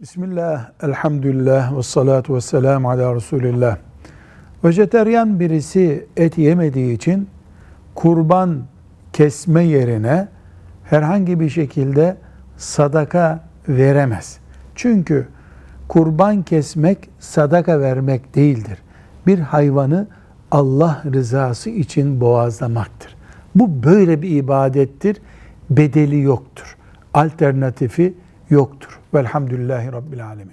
Bismillah, elhamdülillah ve salatu ve selamu ala Resulillah. Vejeteryan birisi et yemediği için kurban kesme yerine herhangi bir şekilde sadaka veremez. Çünkü kurban kesmek sadaka vermek değildir. Bir hayvanı Allah rızası için boğazlamaktır. Bu böyle bir ibadettir. Bedeli yoktur. Alternatifi yoktur. Velhamdülillahi Rabbil Alemin.